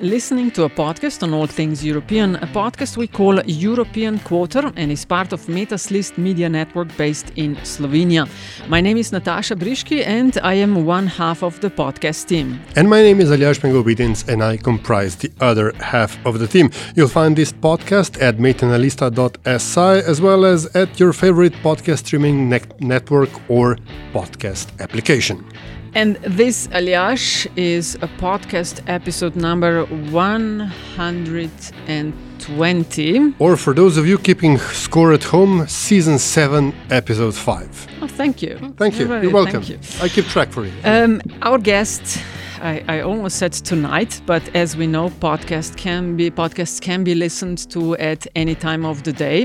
Listening to a podcast on all things European, a podcast we call European Quarter and is part of Metas List Media Network based in Slovenia. My name is Nataša Briški and I am one half of the podcast team. And my name is Aljaž Pengov Bitenc, and I comprise the other half of the team. You'll find this podcast at metinalista.si as well as at your favorite podcast streaming ne- network or podcast application. And this, Aljaž, is a podcast episode number 120. Or for those of you keeping score at home, season 7, episode 5. Oh, thank you. Thank you. You're welcome. Thank you. I keep track for you. Um, our guest, I, I almost said tonight, but as we know, podcast can be podcasts can be listened to at any time of the day.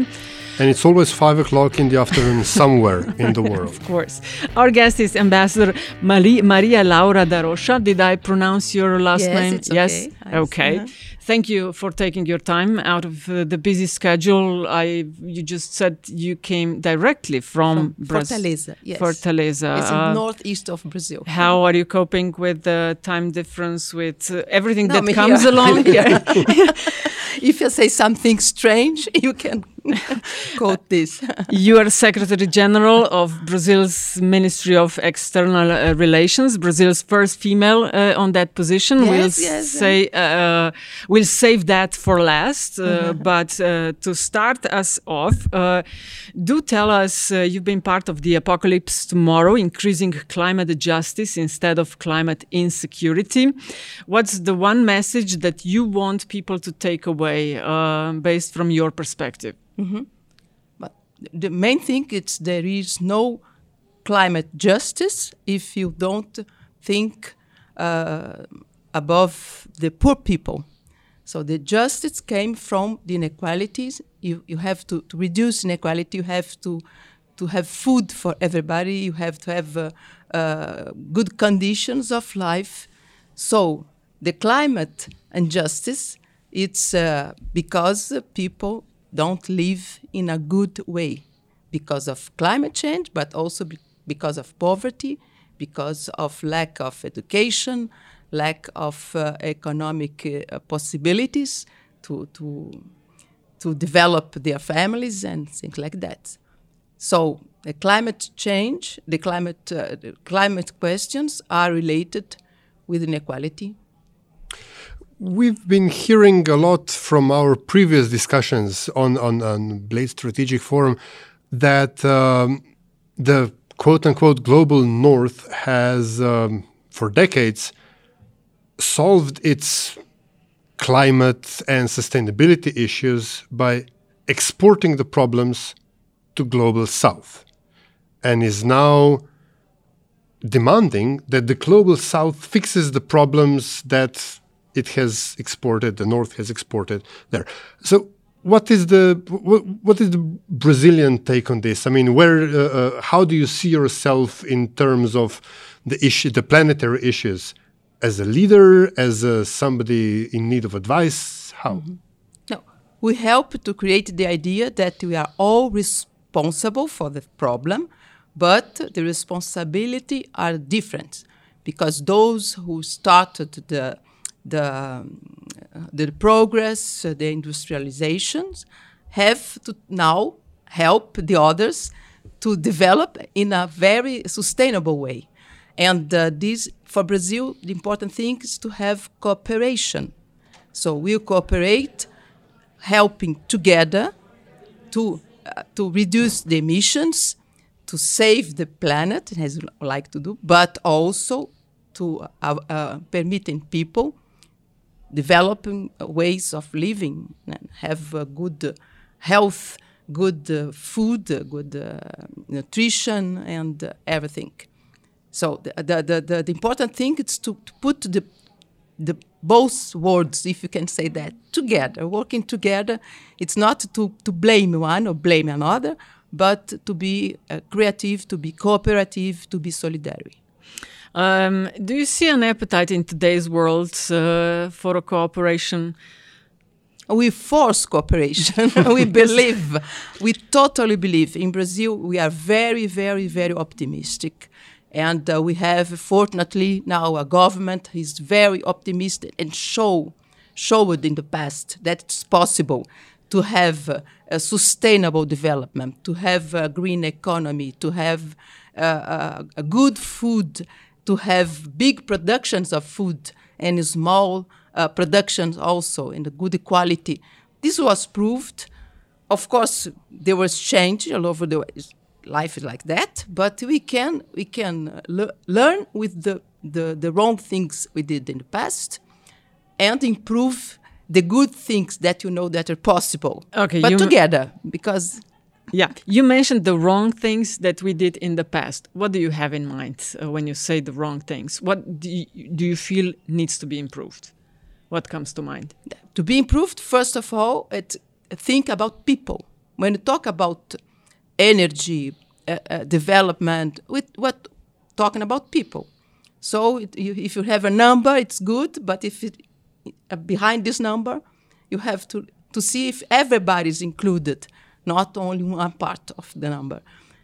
and it's always 5 o'clock in the afternoon somewhere in the world. Of course, our guest is Ambassador Mali- Maria Laura da Rocha. Did I pronounce your last Yes, name? it's yes. okay. Yes, Okay. Thank you for taking your time out of uh, the busy schedule. I you just said you came directly from, From Fortaleza, yes. Fortaleza. It's in Uh, northeast of Brazil. How are you coping with the time difference, with uh, everything No, that comes here. along? Here. if you say something strange, you can quote this. you are Secretary General of Brazil's Ministry of External uh, Relations, Brazil's first female uh, on that position. Yes, we'll yes, say uh, we'll save that for last. Uh, Mm-hmm. But uh, to start us off, uh, do tell us uh, you've been part of the apocalypse tomorrow, increasing climate justice instead of climate insecurity. What's the one message that you want people to take away uh, based from your perspective? But the main thing is there is no climate justice if you don't think uh, above the poor people. So the justice came from the inequalities. You, you have to, to reduce inequality. You have to to have food for everybody. You have to have uh, uh, good conditions of life. So the climate and justice, it's uh, because people don't live in a good way because of climate change, but also be- because of poverty, because of lack of education, lack of uh, economic uh, possibilities to, to, to develop their families and things like that. So the climate change, the climate, uh, the climate questions are related with inequality. We've been hearing a lot from our previous discussions on, on, on Bled Strategic Forum that um, the quote unquote global north has, um, for decades, solved its climate and sustainability issues by exporting the problems to global south and is now demanding that the global south fixes the problems that it has exported, the north has exported there. So, what is the what, is the Brazilian take on this? I mean, where uh, uh, how do you see yourself in terms of the issue, the planetary issues, as a leader, as a, somebody in need of advice? How? No, we help to create the idea that we are all responsible for the problem, but the responsibility are different because those who started the the the progress, uh, the industrializations, have to now help the others to develop in a very sustainable way. And uh, this, for Brazil, the important thing is to have cooperation. So we'll cooperate, helping together to uh, to reduce the emissions, to save the planet, as we like to do, but also to uh, uh, permitting people developing ways of living and have good health, good uh, food, uh, good uh, nutrition, and everything. So the, the, the, the, the important thing is to, to put the, the both words, if you can say that, together, working together. It's not to, to blame one or blame another, but to be uh, creative, to be cooperative, to be solidary. Um, do you see an appetite in today's world uh, for a cooperation? We force cooperation. we believe, we totally believe. In Brazil, we are very, very, very optimistic. And uh, we have, fortunately, now a government is very optimistic and show, showed in the past that it's possible to have a sustainable development, to have a green economy, to have uh, a good food, to have big productions of food and small uh, productions also in the good quality. This was proved. Of course, there was change all over the life is like that, but we can we can le learn with the, the the wrong things we did in the past, and improve the good things that you know that are possible. Okay, but together because. Yeah, you mentioned the wrong things that we did in the past. What do you have in mind uh, when you say the wrong things? What do you, do you feel needs to be improved? What comes to mind? To be improved, first of all, it, think about people. When you talk about energy, uh, uh, development, with what talking about people. So it, you, if you have a number, it's good, but if it, uh, behind this number, you have to to see if everybody is included, not only one part of the number.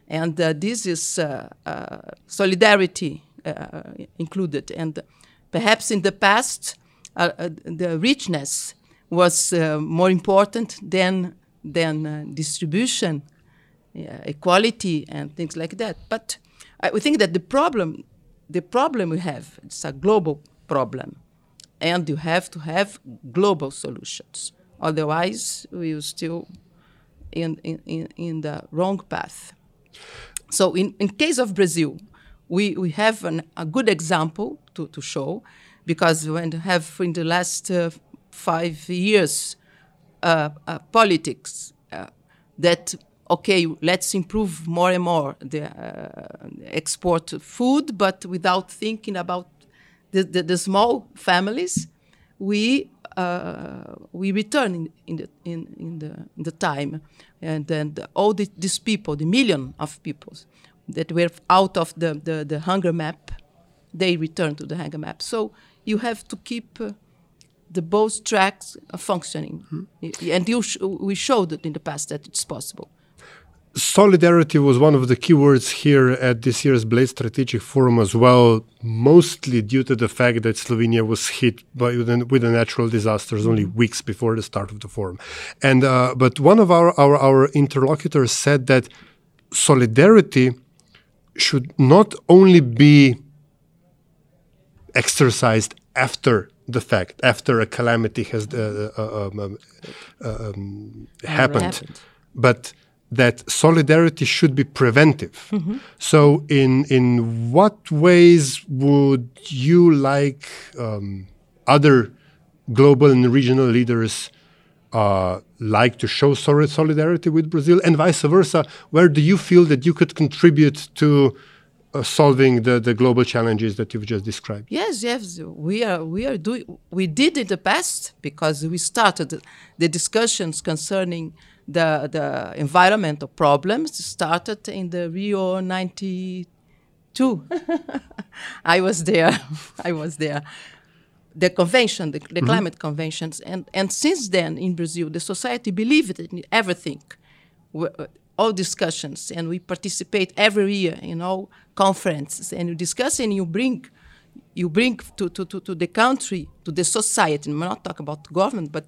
And uh, this is uh, uh, solidarity included. And perhaps in the past, the richness was more important than than distribution equality and things like that. But I, we think that the problem, the problem we have, it's a global problem, and you have to have global solutions. Otherwise, we will still in, in, in the wrong path. So, in, in case of Brazil, we, we have an, a good example to, to show because when have in the last uh, five years uh, uh, politics uh, that okay, let's improve more and more the uh, export food, but without thinking about the, the, the small families, we uh, we return in, in, the in, in the in the time, and then the, all the, these people, the million of people that were out of the, the, the hunger map, they return to the hunger map. So you have to keep. Uh, the both tracks functioning, mm-hmm. and sh we showed it in the past that it's possible solidarity was one of the key words here at this year's Bled Strategic Forum as well, mostly due to the fact that Slovenia was hit by with, a natural disasters only weeks before the start of the forum. And uh, but one of our, our our interlocutors said that solidarity should not only be exercised after the fact, after a calamity has uh, uh, um, uh, um, happened, happened, but that solidarity should be preventive. Mm-hmm. So, in in what ways would you like um, other global and regional leaders uh, like to show solidarity with Brazil, and vice versa? Where do you feel that you could contribute to? Uh, solving the, the global challenges that you've just described. Yes, yes, we are we are doing. We did in the past because we started the discussions concerning the, the environmental problems started in the Rio 92. I was there. I was there. The convention, the, the mm-hmm. climate conventions. And, and since then in Brazil, the society believed in everything, all discussions, and we participate every year in all conferences. And you discuss and you bring you bring to, to, to, to the country, to the society, I'm not talking about government, but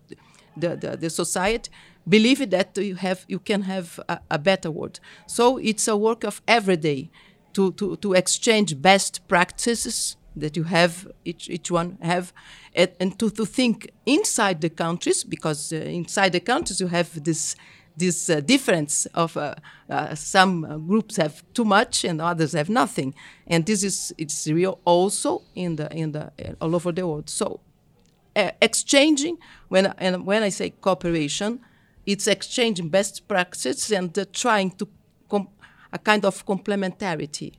the, the, the society, believe that you have you can have a, a, better world. So it's a work of every day to, to, to exchange best practices that you have each, each one have and, and to, to think inside the countries because uh, inside the countries you have this this uh, difference of uh, uh some groups have too much and others have nothing and this is it's real also in the in the all over the world so exchanging. When and when I say cooperation it's exchanging best practices and uh, trying to a kind of complementarity.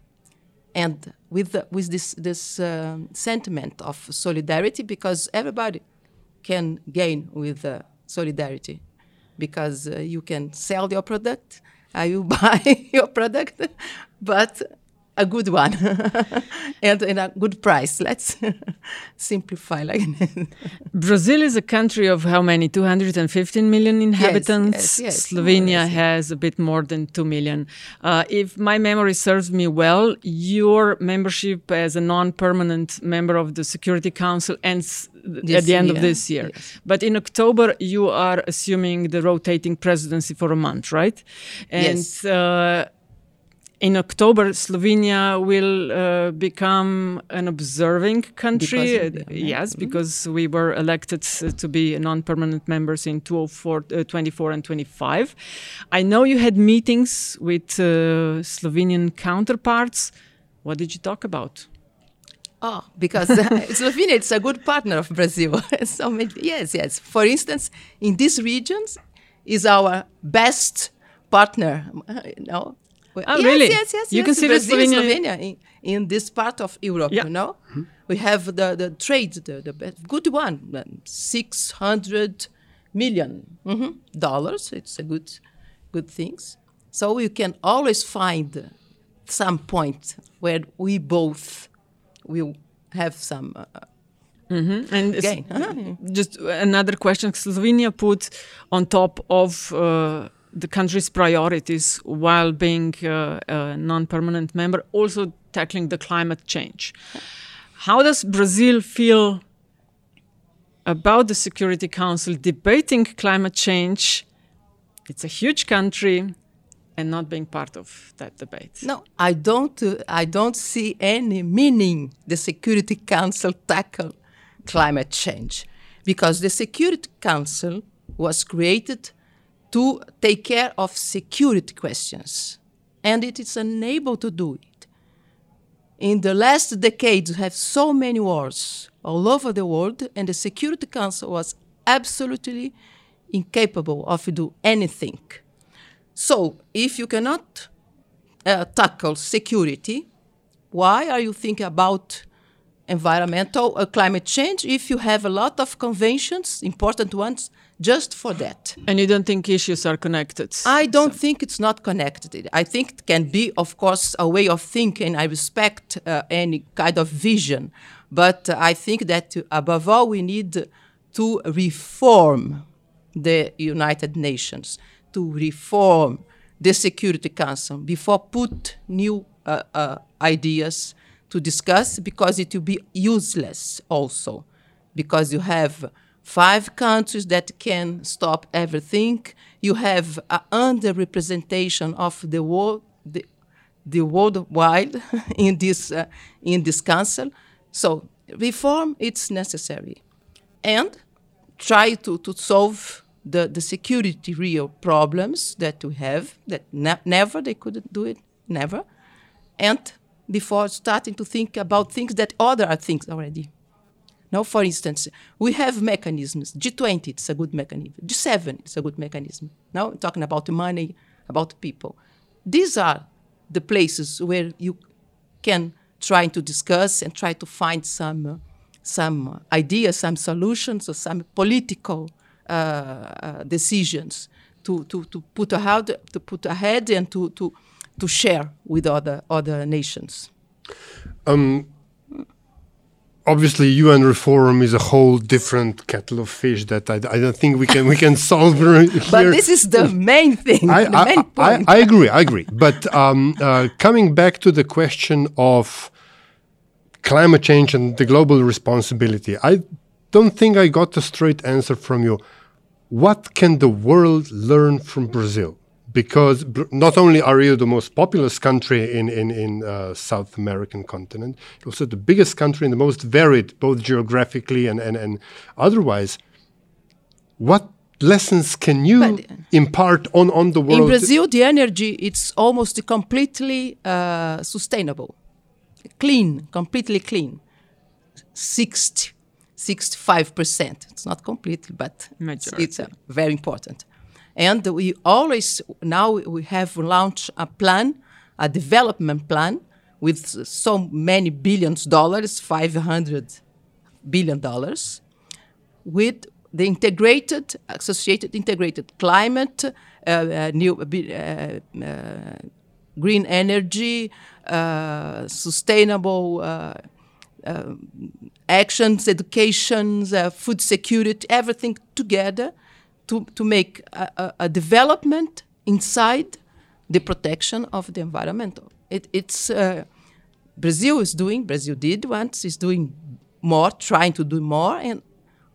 And with the, with this this um, sentiment of solidarity, because everybody can gain with uh, solidarity, because uh, you can sell your product, I will buy your product, but a good one and, and, a good price. Let's simplify like Brazil is a country of how many? 215 million inhabitants. Yes, yes, yes. Slovenia has a bit more than 2 million. Uh, if my memory serves me well, your membership as a non permanent member of the Security Council ends this at the end year. of this year. Yes. But in October, you are assuming the rotating presidency for a month, right? And yes. Uh, in October, Slovenia will uh, become an observing country. Because the, yes, mm -hmm. because we were elected to be non-permanent members in 2004, uh, 24 and 25. I know you had meetings with uh, Slovenian counterparts. What did you talk about? Oh, because Slovenia is a good partner of Brazil. so yes, yes. For instance, in these regions, is our best partner. You know, well, oh, yes, really? Yes, yes, you yes. consider Brazil, Slovenia, Slovenia in, in, this part of Europe, yeah. you know? Mm -hmm. We have the, the trade, the, the good one, 600 million mm -hmm, dollars. It's a good, good things. So we can always find some point where we both will have some uh, Mm -hmm. And gain. just another question: Slovenia put on top of uh, the country's priorities while being uh, a non-permanent member, also tackling the climate change. How does Brazil feel about the Security Council debating climate change? It's a huge country and not being part of that debate. No, I don't. Uh, I don't see any meaning the Security Council tackle climate change because the Security Council was created to take care of security questions. And it is unable to do it. In the last decades, we have so many wars all over the world, and the Security Council was absolutely incapable of do anything. So, if you cannot uh, tackle security, why are you thinking about environmental uh, climate change if you have a lot of conventions, important ones, just for that. And you don't think issues are connected? I don't so. think it's not connected. I think it can be, of course, a way of thinking. I respect uh, any kind of vision. But uh, I think that uh, above all, we need to reform the United Nations, to reform the Security Council before put new uh, uh, ideas to discuss because it will be useless also because you have five countries that can stop everything. You have an underrepresentation of the world, the, the worldwide in this uh, in this council. So reform it's necessary, and try to, to solve the, the security real problems that we have that ne never they couldn't do it never, and before starting to think about things that other are things already. Now, for instance, we have mechanisms. G20, it's a good mechanism. G7, it's a good mechanism. Now, talking about money, about people. These are the places where you can try to discuss and try to find some, uh, some ideas, some solutions, or some political uh, uh, decisions to, to, to, put ahead, to put ahead and to, to, to share with other, other nations. Um, obviously UN reform is a whole different kettle of fish that I, I don't think we can we can solve here. But this is the main thing. I, the main I, I, agree. I agree. But um, uh, coming back to the question of climate change and the global responsibility, I don't think I got a straight answer from you. What can the world learn from Brazil? Because not only are you the most populous country in in in uh, South American continent, also the biggest country and the most varied, both geographically and and, and otherwise. What lessons can you but impart on on the world? In Brazil, the energy it's almost completely uh, sustainable, clean, completely clean. 60, 65%. It's not completely, but it's, it's uh, very important. And we always, now we have launched a plan, a development plan, with so many billions dollars, 500 billion dollars, with the integrated, associated integrated climate, uh, uh, new uh, uh, green energy, uh, sustainable uh, actions, educations, food security, everything together to, to make a, a, development inside the protection of the environmental. It, it's Brazil is doing, Brazil did once, is doing more, trying to do more, and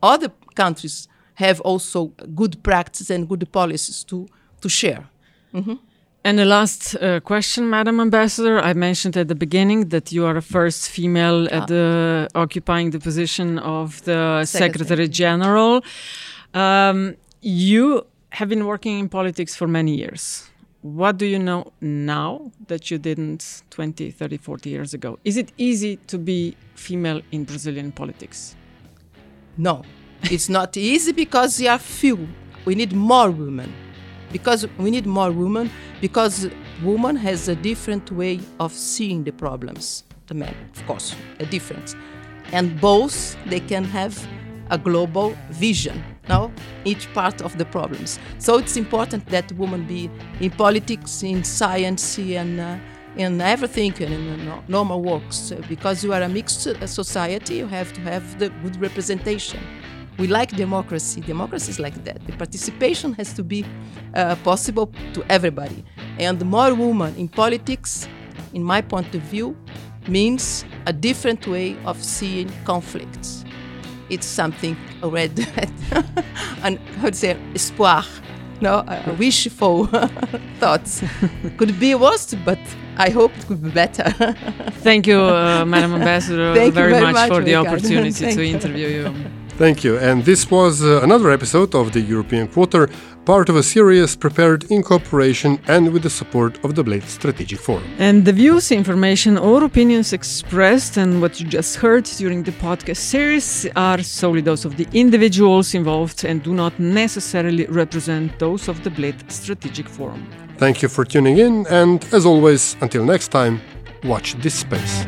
other countries have also good practice and good policies to, to share. Mm-hmm. And the last uh, question, Madam Ambassador, I mentioned at the beginning that you are the first female at the, occupying the position of the Secretary, Secretary General. Um, you have been working in politics for many years. What do you know now that you didn't 20, 30, 40 years ago? Is it easy to be female in Brazilian politics? No, it's not easy because there are few. We need more women. Because we need more women because woman has a different way of seeing the problems. The men, of course, a difference. And both they can have a global vision now each part of the problems. So it's important that women be in politics in science and uh, in everything and in uh, normal works. Because you are a mixed uh, society you have to have the good representation. We like democracy. Democracy is like that. The participation has to be uh, possible to everybody. And more women in politics in my point of view means a different way of seeing conflicts it's something already and how to say espoir no? A wishful thoughts. Could be worse but i hope it could be better thank you uh, madam ambassador very, very, much, much for the opportunity to interview you Thank you. And this was uh, another episode of the European Quarter, part of a series prepared in cooperation and with the support of the Bled Strategic Forum. And the views, information, or opinions expressed and what you just heard during the podcast series are solely those of the individuals involved and do not necessarily represent those of the Bled Strategic Forum. Thank you for tuning in, and as always, until next time, watch this space.